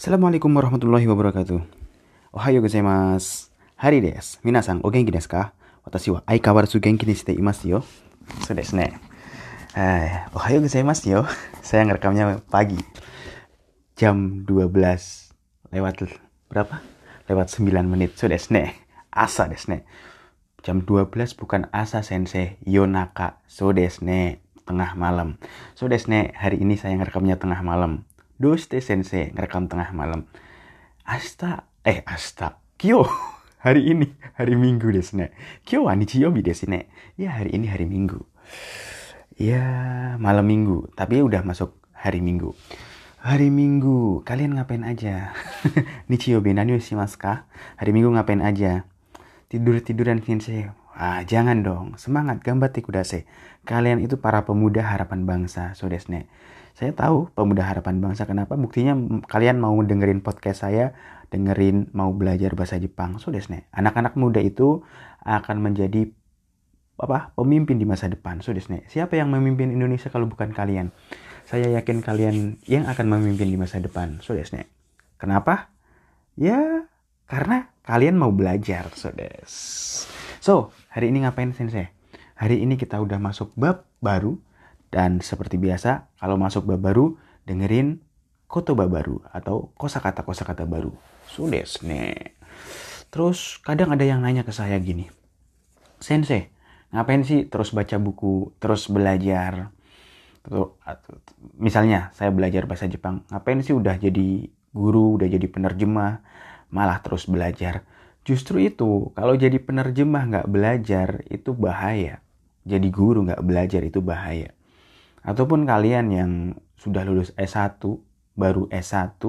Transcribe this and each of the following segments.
Assalamualaikum warahmatullahi wabarakatuh. Ohayo gozaimasu. Hari desu. Minasan, o genki desu ka? Watashi wa aikawaratsu genki ni shite imasu yo. So desu ne. Hai, ohayo gozaimasu yo. Saya ngerekamnya pagi. Jam 12 lewat berapa? Lewat 9 menit. So desu ne. Asa desu ne. Jam 12 bukan asa sensei. Yonaka. So desu ne. Tengah malam. So desu ne. Hari ini saya ngerekamnya tengah malam. Doste sensei ngerekam tengah malam. Asta, eh asta, kyo, hari ini, hari minggu desu ne. Kyo wa nichiyobi desu ne. Ya hari ini hari minggu. Ya malam minggu, tapi udah masuk hari minggu. Hari minggu, kalian ngapain aja? Nichiyobi nani shimasu ka? Hari minggu ngapain aja? Tidur-tiduran sensei. Ah, jangan dong. Semangat, gambate kudase. Kalian itu para pemuda harapan bangsa, so desu ne. Saya tahu pemuda harapan bangsa kenapa buktinya kalian mau dengerin podcast saya, dengerin mau belajar bahasa Jepang. So desne. Anak-anak muda itu akan menjadi apa? pemimpin di masa depan. So desne. Siapa yang memimpin Indonesia kalau bukan kalian? Saya yakin kalian yang akan memimpin di masa depan. So desne. Kenapa? Ya, karena kalian mau belajar, des. So, hari ini ngapain sensei? Hari ini kita udah masuk bab baru dan seperti biasa, kalau masuk bab baru, dengerin kotoba baru atau kosakata-kosakata baru. Sudes nih. Terus kadang ada yang nanya ke saya gini. Sensei, ngapain sih terus baca buku, terus belajar? Misalnya saya belajar bahasa Jepang, ngapain sih udah jadi guru, udah jadi penerjemah, malah terus belajar? Justru itu, kalau jadi penerjemah nggak belajar, itu bahaya. Jadi guru nggak belajar, itu bahaya ataupun kalian yang sudah lulus S1 baru S1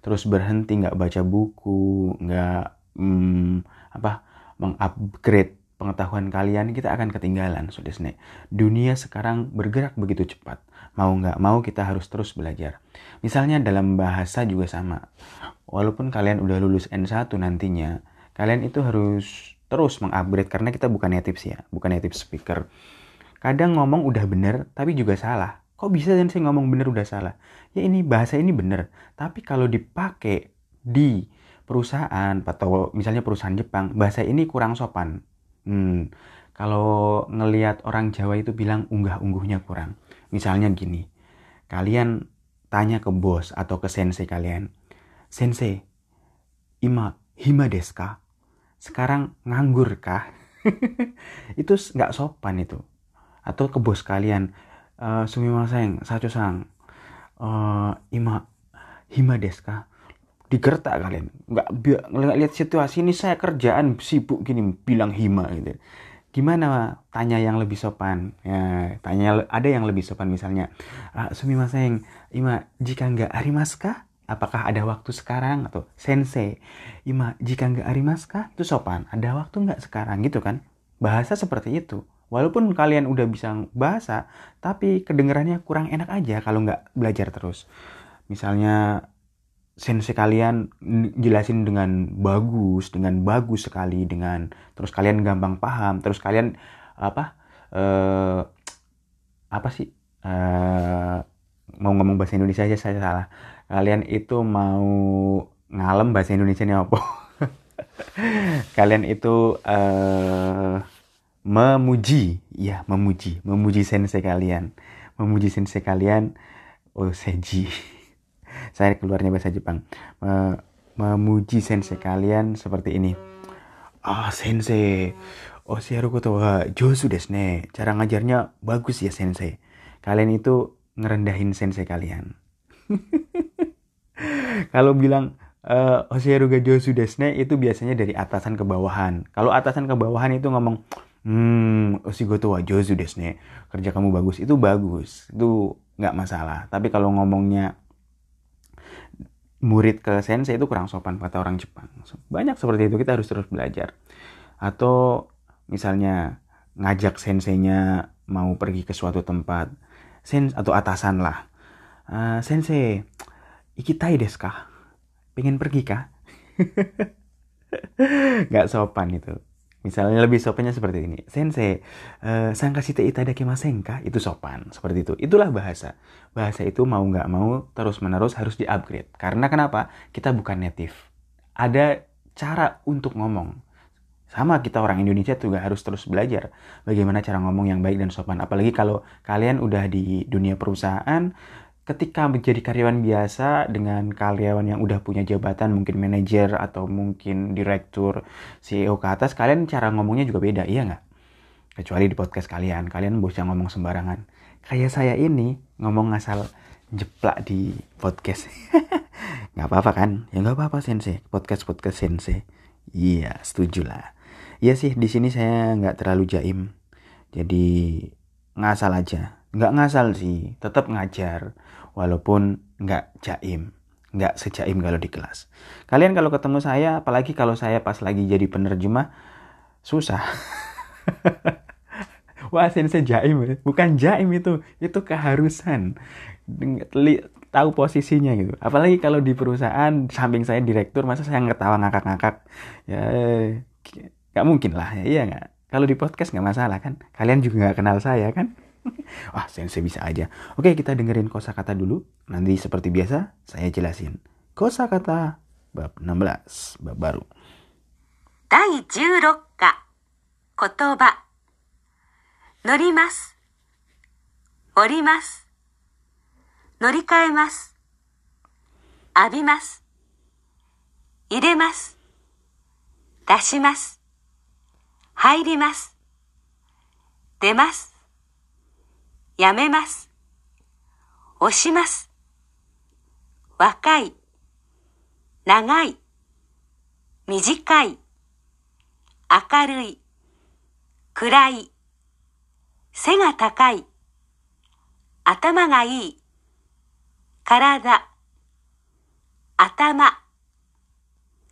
terus berhenti nggak baca buku nggak hmm, apa mengupgrade pengetahuan kalian kita akan ketinggalan sudah dunia sekarang bergerak begitu cepat. Mau nggak mau kita harus terus belajar. Misalnya dalam bahasa juga sama. Walaupun kalian udah lulus N1 nantinya kalian itu harus terus mengupgrade karena kita bukan native ya bukan native speaker Kadang ngomong udah bener, tapi juga salah. Kok bisa sih ngomong bener udah salah? Ya ini bahasa ini bener. Tapi kalau dipakai di perusahaan atau misalnya perusahaan Jepang, bahasa ini kurang sopan. Hmm, kalau ngelihat orang Jawa itu bilang unggah-ungguhnya kurang. Misalnya gini, kalian tanya ke bos atau ke sensei kalian, sensei, ima hima desu ka? Sekarang nganggur kah? itu nggak sopan itu atau ke bos kalian. Uh, sumimasen sacho sang uh, ima hima deska digertak kalian. Nggak nggak lihat situasi ini saya kerjaan sibuk gini bilang hima gitu. Gimana tanya yang lebih sopan. Ya tanya ada yang lebih sopan misalnya. Uh, sumimasen ima jika nggak arimaska apakah ada waktu sekarang? Atau sensei ima jika nggak arimaska itu sopan. Ada waktu nggak sekarang? Gitu kan? Bahasa seperti itu Walaupun kalian udah bisa bahasa, tapi kedengarannya kurang enak aja kalau nggak belajar terus. Misalnya sensei kalian jelasin dengan bagus, dengan bagus sekali, dengan terus kalian gampang paham, terus kalian apa uh, apa sih uh, mau ngomong bahasa Indonesia aja saya salah. Kalian itu mau ngalem bahasa Indonesia nya apa? kalian itu uh, memuji. Ya memuji. Memuji sensei kalian. Memuji sensei kalian. Oh seji saya keluarnya bahasa Jepang. Me memuji sensei kalian seperti ini. Ah oh, sensei. Oh siaru koto wa josu desu ne. Cara ngajarnya bagus ya sensei. Kalian itu ngerendahin sensei kalian. Kalau bilang uh, eh, Oshiaru ga josu desne itu biasanya dari atasan ke bawahan. Kalau atasan ke bawahan itu ngomong hmm oshigoto wa jozu desu ne kerja kamu bagus. Itu bagus. Itu nggak masalah. Tapi kalau ngomongnya murid ke sensei itu kurang sopan kata orang Jepang. Banyak seperti itu. Kita harus terus belajar. Atau misalnya ngajak senseinya mau pergi ke suatu tempat sens atau atasan lah. Uh, sensei ikitai desu kah pengen pergi kah nggak sopan itu Misalnya lebih sopannya seperti ini. Sensei, uh, sangkashite itadakimasen ka? Itu sopan. Seperti itu. Itulah bahasa. Bahasa itu mau nggak mau terus-menerus harus di-upgrade. Karena kenapa? Kita bukan native. Ada cara untuk ngomong. Sama kita orang Indonesia juga harus terus belajar bagaimana cara ngomong yang baik dan sopan. Apalagi kalau kalian udah di dunia perusahaan, ketika menjadi karyawan biasa dengan karyawan yang udah punya jabatan mungkin manajer atau mungkin direktur CEO ke atas kalian cara ngomongnya juga beda iya nggak? Kecuali di podcast kalian kalian bisa ngomong sembarangan. Kayak saya ini ngomong asal jeplak di podcast. Nggak apa-apa kan? Ya nggak apa-apa sensei. Podcast podcast sensei. Iya setuju lah. Iya sih di sini saya nggak terlalu jaim. Jadi ngasal aja nggak ngasal sih tetap ngajar walaupun nggak jaim. Nggak sejaim kalau di kelas. Kalian kalau ketemu saya apalagi kalau saya pas lagi jadi penerjemah susah. Wah sensei jaim ya. bukan jaim itu itu keharusan. Tahu posisinya gitu. Apalagi kalau di perusahaan samping saya direktur masa saya ngetawa ngakak-ngakak? Ya nggak mungkin lah ya iya nggak? Kalau di podcast nggak masalah kan? Kalian juga nggak kenal saya kan Wah, sensei bisa aja. Oke, kita dengerin kosakata dulu. Nanti seperti biasa, saya jelasin. Kosakata bab 16, bab baru. 第16課言葉乗ります降ります乗り換えます浴びます入れます出します入ります出ます やめます。押します。若い。長い。短い。明るい。暗い。背が高い。頭がいい。体。頭。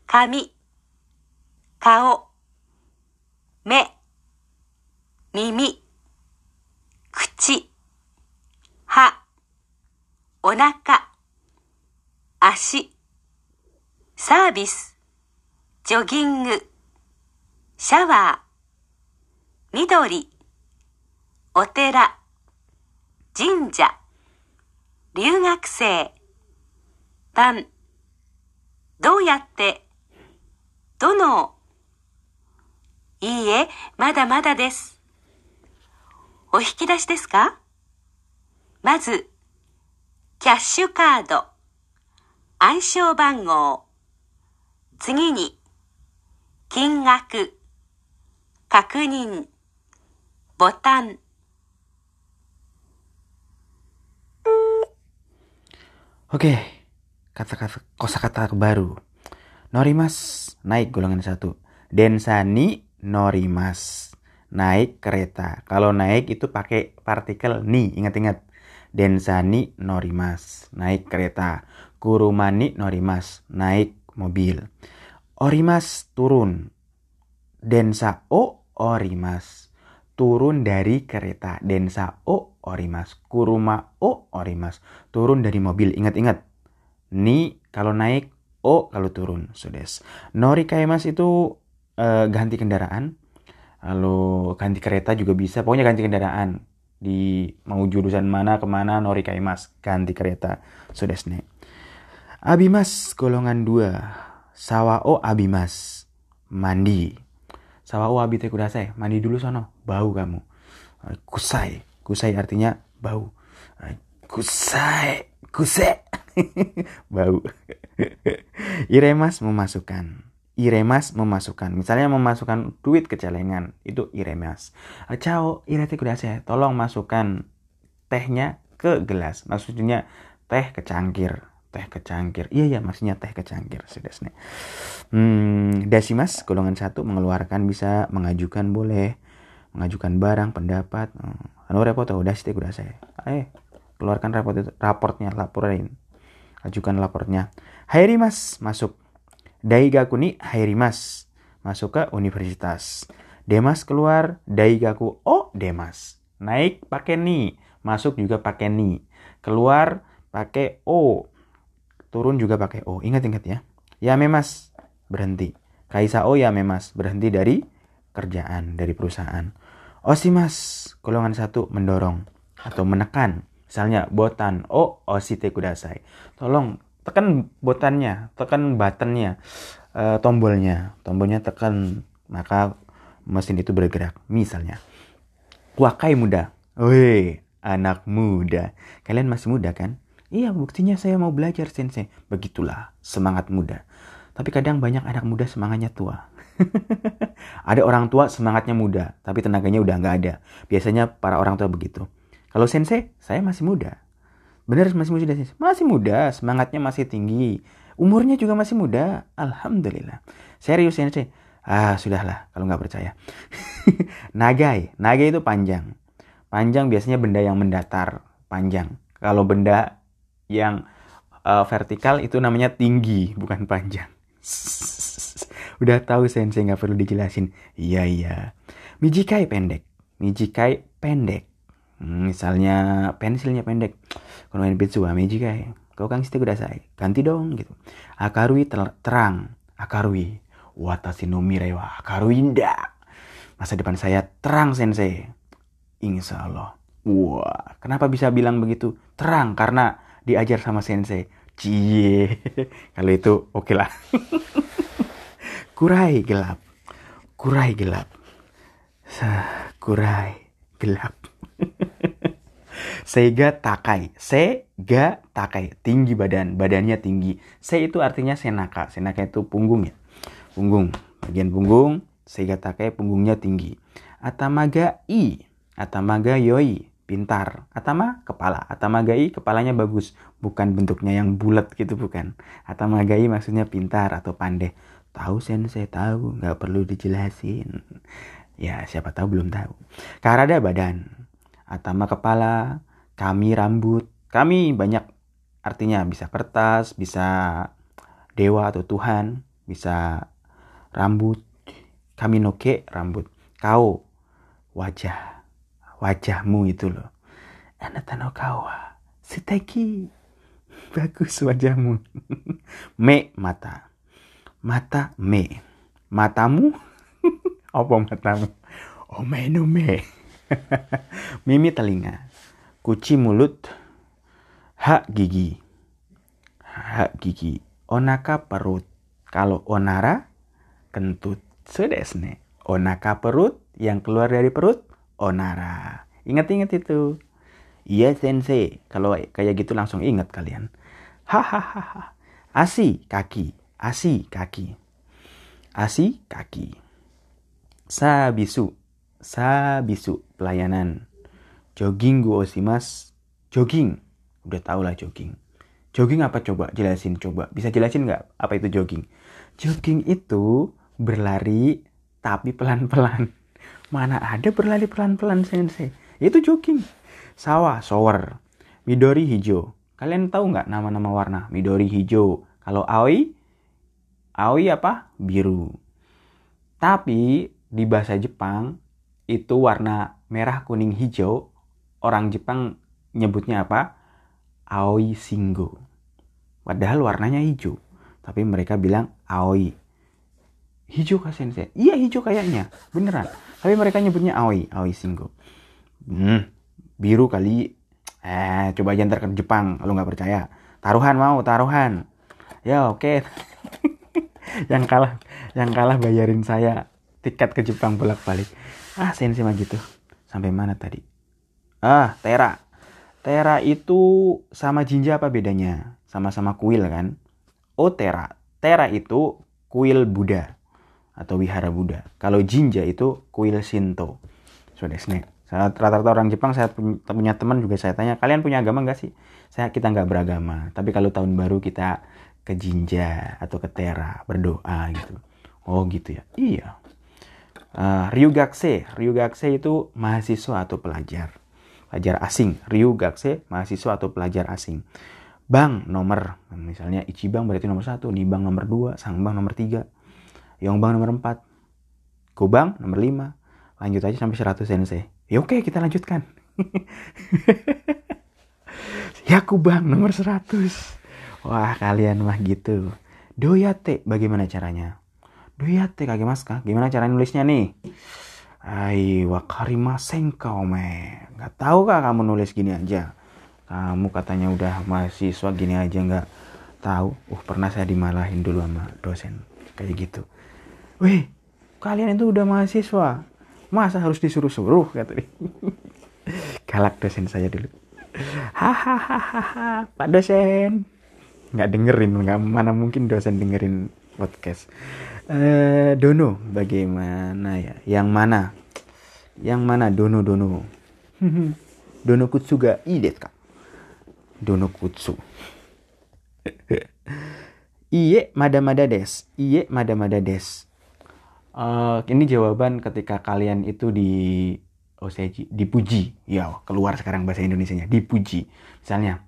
髪。顔。目。耳。口。歯、お腹、足、サービス、ジョギング、シャワー、緑、お寺、神社、留学生、パン、どうやって、どの、いいえ、まだまだです。お引き出しですか？まず、キャッシュカード、暗証番号、次に、金額、確認、ボタン。Oke, kata-kata kosakata baru. Norimas naik golongan satu. Densani norimas naik kereta. Kalau naik itu pakai partikel ni, ingat-ingat. Densani norimas, naik kereta. Kurumani norimas, naik mobil. Orimas turun. Densa o orimas, turun dari kereta. Densa o orimas. Kuruma o orimas, turun dari mobil. Ingat-ingat. Ni kalau naik, o kalau turun. Sudes. Nori kaimas itu uh, ganti kendaraan. Lalu ganti kereta juga bisa. Pokoknya ganti kendaraan di mau jurusan mana ke mana nori kaimas ganti kereta. Sudesne abimas golongan dua. Sawao abimas mandi. Sawao abite kudasai mandi dulu sono bau kamu. Kusai. Kusai artinya bau. Kusai kusai. Bau. Iremas memasukkan Iremas memasukkan. Misalnya memasukkan duit ke celengan. Itu iremas. Ciao, irete kudase. Tolong masukkan tehnya ke gelas. Maksudnya teh ke cangkir. Teh ke cangkir. Iya ya maksudnya teh ke cangkir. Sudah Hmm, dasimas golongan satu mengeluarkan bisa mengajukan boleh mengajukan barang pendapat anu repot udah sih udah saya eh keluarkan raport itu raportnya laporin ajukan lapornya Hairi mas masuk Daigaku ni hairimas. Masuk ke universitas. Demas keluar, Daigaku oh Demas. Naik pakai ni, masuk juga pakai ni. Keluar pakai o. Turun juga pakai o. Ingat-ingat ya. Ya memas berhenti. Kaisa o ya memas berhenti dari kerjaan dari perusahaan. Osimas, golongan satu mendorong atau menekan. Misalnya botan, oh osite kudasai. Tolong tekan botannya, tekan buttonnya, uh, tombolnya, tombolnya tekan maka mesin itu bergerak. Misalnya, wakai muda, woi anak muda, kalian masih muda kan? Iya buktinya saya mau belajar sensei. Begitulah semangat muda. Tapi kadang banyak anak muda semangatnya tua. ada orang tua semangatnya muda, tapi tenaganya udah nggak ada. Biasanya para orang tua begitu. Kalau sensei, saya masih muda. Bener masih muda sensei? Masih muda, semangatnya masih tinggi. Umurnya juga masih muda. Alhamdulillah. Serius sensei? Ah, sudahlah kalau nggak percaya. nagai, nagai itu panjang. Panjang biasanya benda yang mendatar, panjang. Kalau benda yang uh, vertikal itu namanya tinggi, bukan panjang. Udah tahu sensei nggak perlu dijelasin. Iya iya. Mijikai pendek. Mijikai pendek. Hmm, misalnya pensilnya pendek. Kalau main pitsu mijikai. Kau kang shite kudasai. Ganti dong gitu. Akarui ter terang. Akarui. Watashi no mirai wa. Masa depan saya terang sensei. Insya Allah. Wah, kenapa bisa bilang begitu? Terang karena diajar sama sensei. Cie. Kalau itu oke okay lah. kurai gelap. Kurai gelap. Kurai gelap. Sega takai. Sega takai. Tinggi badan. Badannya tinggi. Se itu artinya senaka. Senaka itu punggung ya. Punggung. Bagian punggung. Sega takai punggungnya tinggi. Atamaga i. Atamaga yoi. Pintar. Atama kepala. Atamaga i kepalanya bagus. Bukan bentuknya yang bulat gitu bukan. Atamaga i maksudnya pintar atau pandai. Tahu sensei tahu. Nggak perlu dijelasin. Ya siapa tahu belum tahu. Karada badan. Atama kepala, kami rambut. Kami banyak artinya bisa kertas, bisa dewa atau Tuhan, bisa rambut. Kami noke rambut. Kau wajah. Wajahmu itu loh. Anata no kawa. Siteki. Bagus wajahmu. me mata. Mata me. Matamu? Apa matamu? Oh me no me. Mimi telinga. Kuci mulut. Hak gigi. Hak gigi. Onaka perut. Kalau onara, kentut. Sudesne. Onaka perut, yang keluar dari perut, onara. Ingat-ingat itu. Iya sensei. Kalau kayak gitu langsung ingat kalian. Hahaha. Asi kaki. Asi kaki. Asi kaki. Sabisu. Sabisu pelayanan. Jogging gue osimas. Jogging. Udah tau lah jogging. Jogging apa coba? Jelasin coba. Bisa jelasin nggak apa itu jogging? Jogging itu berlari tapi pelan-pelan. Mana ada berlari pelan-pelan sensei? Itu jogging. Sawah, shower. Midori hijau. Kalian tahu nggak nama-nama warna? Midori hijau. Kalau aoi, aoi apa? Biru. Tapi di bahasa Jepang itu warna merah, kuning, hijau. Orang Jepang nyebutnya apa? Aoi Shingo. Padahal warnanya hijau. Tapi mereka bilang aoi. Hijau kah sensei? Iya hijau kayaknya. Beneran. Tapi mereka nyebutnya aoi. Aoi Shingo. Hmm, biru kali. Eh, coba aja ntar ke Jepang kalau nggak percaya. Taruhan mau, taruhan. Ya oke. Okay. yang kalah, yang kalah bayarin saya tiket ke Jepang bolak-balik. Ah, sensei mah gitu. Sampai mana tadi? Ah, Tera. Tera itu sama Jinja apa bedanya? Sama-sama kuil kan? Oh, Tera. Tera itu kuil Buddha atau wihara Buddha. Kalau Jinja itu kuil Shinto. So, rata-rata orang Jepang saya punya teman juga saya tanya kalian punya agama nggak sih saya kita nggak beragama tapi kalau tahun baru kita ke Jinja atau ke Tera berdoa gitu oh gitu ya iya uh, Ryugakse Ryugakse itu mahasiswa atau pelajar pelajar asing Ryugakse mahasiswa atau pelajar asing Bank nomor misalnya Ichibang berarti nomor satu Nibang nomor dua Sangbang nomor tiga Yongbang nomor empat Kubang nomor lima lanjut aja sampai 100 sensei Ya oke kita lanjutkan. ya aku bang nomor 100. Wah kalian mah gitu. Doyate bagaimana caranya? Duyate kage mas? Gimana cara nulisnya nih? Ai, wakarimasen kau me. Gak tahu kah kamu nulis gini aja? Kamu katanya udah mahasiswa gini aja nggak tahu. Uh, pernah saya dimalahin dulu sama dosen kayak gitu. Wih, kalian itu udah mahasiswa. Masa harus disuruh-suruh kata dia. Galak dosen saya dulu. Hahaha, Pak dosen. Nggak dengerin, nggak mana mungkin dosen dengerin podcast. Eh, Dono, bagaimana ya? Yang mana? Yang mana Dono Dono? Dono Kutsuga ii desu ka? Dono Kutsu. Iye mada-mada des. Iye mada-mada des. Eh, ini jawaban ketika kalian itu di oseji dipuji. Ya, keluar sekarang bahasa Indonesianya. Dipuji. Misalnya,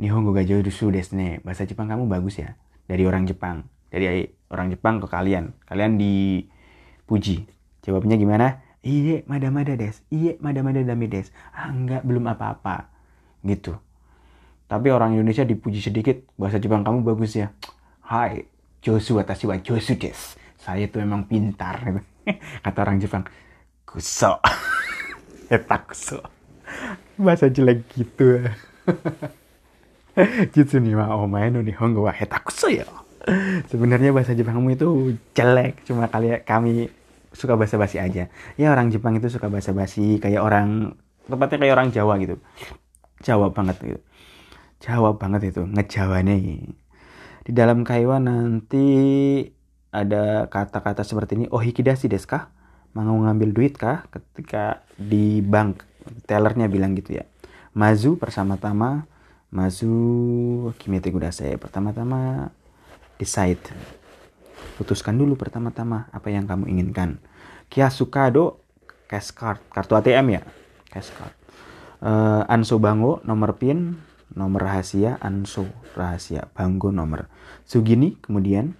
Nihongo ga desu desu ne. Bahasa Jepang kamu bagus ya. Dari orang Jepang. Dari orang Jepang ke kalian. Kalian dipuji. Jawabnya gimana? Iye mada-mada des. Iye mada-mada dami des. Ah, enggak, belum apa-apa. Gitu. Tapi orang Indonesia dipuji sedikit. Bahasa Jepang kamu bagus ya. Hai, Josu watashi wa Josu des. Saya tuh memang pintar. Kata orang Jepang. Kuso. Eta kuso. Bahasa jelek gitu. Jutsu nih mah omae no nihongo wa heta kuso ya. Sebenarnya bahasa Jepangmu itu jelek, cuma kali kami suka basa-basi aja. Ya orang Jepang itu suka basa-basi kayak orang tepatnya kayak orang Jawa gitu. Jawa banget gitu. Jawa banget itu, ngejawane. Di dalam kaiwa nanti ada kata-kata seperti ini, oh hikidasi desu kah? Mau ngambil duit kah? Ketika di bank, tellernya bilang gitu ya. Mazu bersama-tama, mazu kimete kudasai. Pertama-tama decide. Putuskan dulu pertama-tama apa yang kamu inginkan. Kia sukado cash card, kartu ATM ya, cash card. Uh, anso bango nomor pin, nomor rahasia, anso rahasia, banggo nomor. Sugini kemudian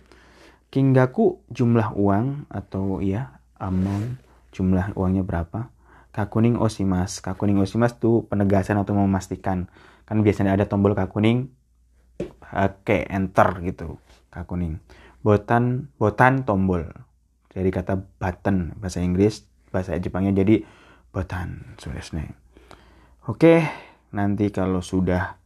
Kinggaku jumlah uang atau ya amount jumlah uangnya berapa. Kakuning osimas. Kakuning osimas tuh penegasan atau memastikan. Kan biasanya ada tombol kakuning. Oke, enter gitu. Kakuning. Botan botan tombol. Dari kata button bahasa Inggris, bahasa Jepangnya jadi botan. Suresne. Oke, nanti kalau sudah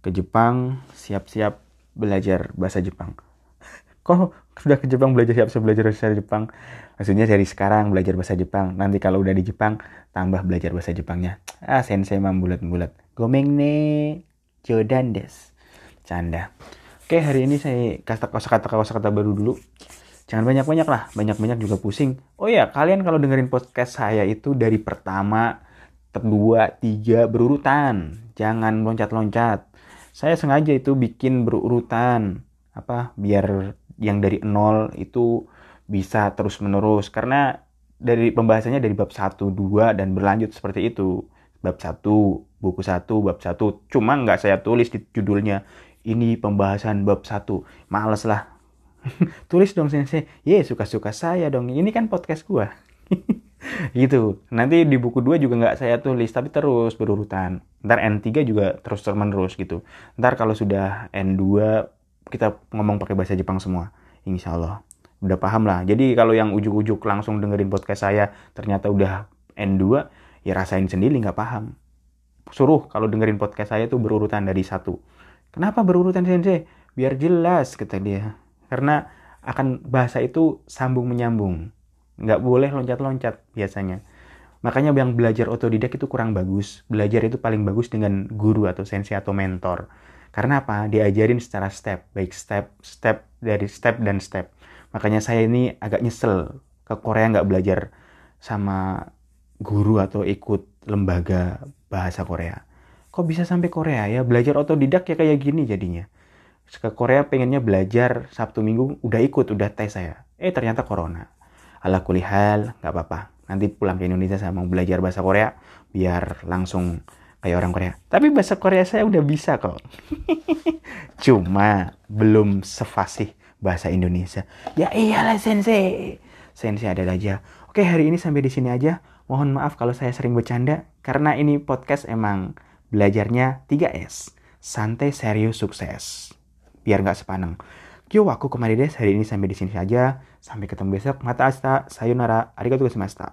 ke Jepang, siap-siap belajar bahasa Jepang. Kok sudah ke Jepang belajar siap-siap belajar bahasa Jepang? Maksudnya dari sekarang belajar bahasa Jepang. Nanti kalau udah di Jepang, tambah belajar bahasa Jepangnya. Ah, sensei membulat-bulat. Gomeng ne Jodan des. Canda. Oke, hari ini saya kata kata kata baru dulu. Jangan banyak-banyak lah, banyak-banyak juga pusing. Oh ya, kalian kalau dengerin podcast saya itu dari pertama, kedua, tiga berurutan. Jangan loncat-loncat saya sengaja itu bikin berurutan apa biar yang dari nol itu bisa terus menerus karena dari pembahasannya dari bab 1, 2 dan berlanjut seperti itu bab 1, buku 1, bab 1 cuma nggak saya tulis di judulnya ini pembahasan bab 1 males lah. Tulis dong sensei ye suka-suka saya dong. Ini kan podcast gua. Gitu. Nanti di buku 2 juga nggak saya tulis tapi terus berurutan. Ntar N3 juga terus menerus gitu. Ntar kalau sudah N2 kita ngomong pakai bahasa Jepang semua. Insya Allah udah paham lah. Jadi kalau yang ujuk-ujuk langsung dengerin podcast saya ternyata udah N2 ya rasain sendiri nggak paham. Suruh kalau dengerin podcast saya tuh berurutan dari satu kenapa berurutan sensei biar jelas kata dia karena akan bahasa itu sambung menyambung nggak boleh loncat-loncat biasanya. Makanya yang belajar otodidak itu kurang bagus. Belajar itu paling bagus dengan guru atau sensei atau mentor. Karena apa? Diajarin secara step, baik step, step dari step dan step. Makanya saya ini agak nyesel ke Korea nggak belajar sama guru atau ikut lembaga bahasa Korea. Kok bisa sampai Korea ya? Belajar otodidak ya kayak gini jadinya. Ke Korea pengennya belajar Sabtu Minggu udah ikut, udah tes saya. Eh ternyata Corona. Ala kulihal nggak apa-apa. Nanti pulang ke Indonesia saya mau belajar bahasa Korea biar langsung kayak orang Korea. Tapi bahasa Korea saya udah bisa kok. Cuma belum sefasih bahasa Indonesia. Ya iyalah sensei. Sensei ada aja. Oke hari ini sampai di sini aja. Mohon maaf kalau saya sering bercanda karena ini podcast emang belajarnya 3S santai serius sukses biar nggak sepaneng Yo, aku kemarin deh hari ini sampai di sini saja. Sampai ketemu besok. Mata asta, sayonara, arigatou gozaimashita.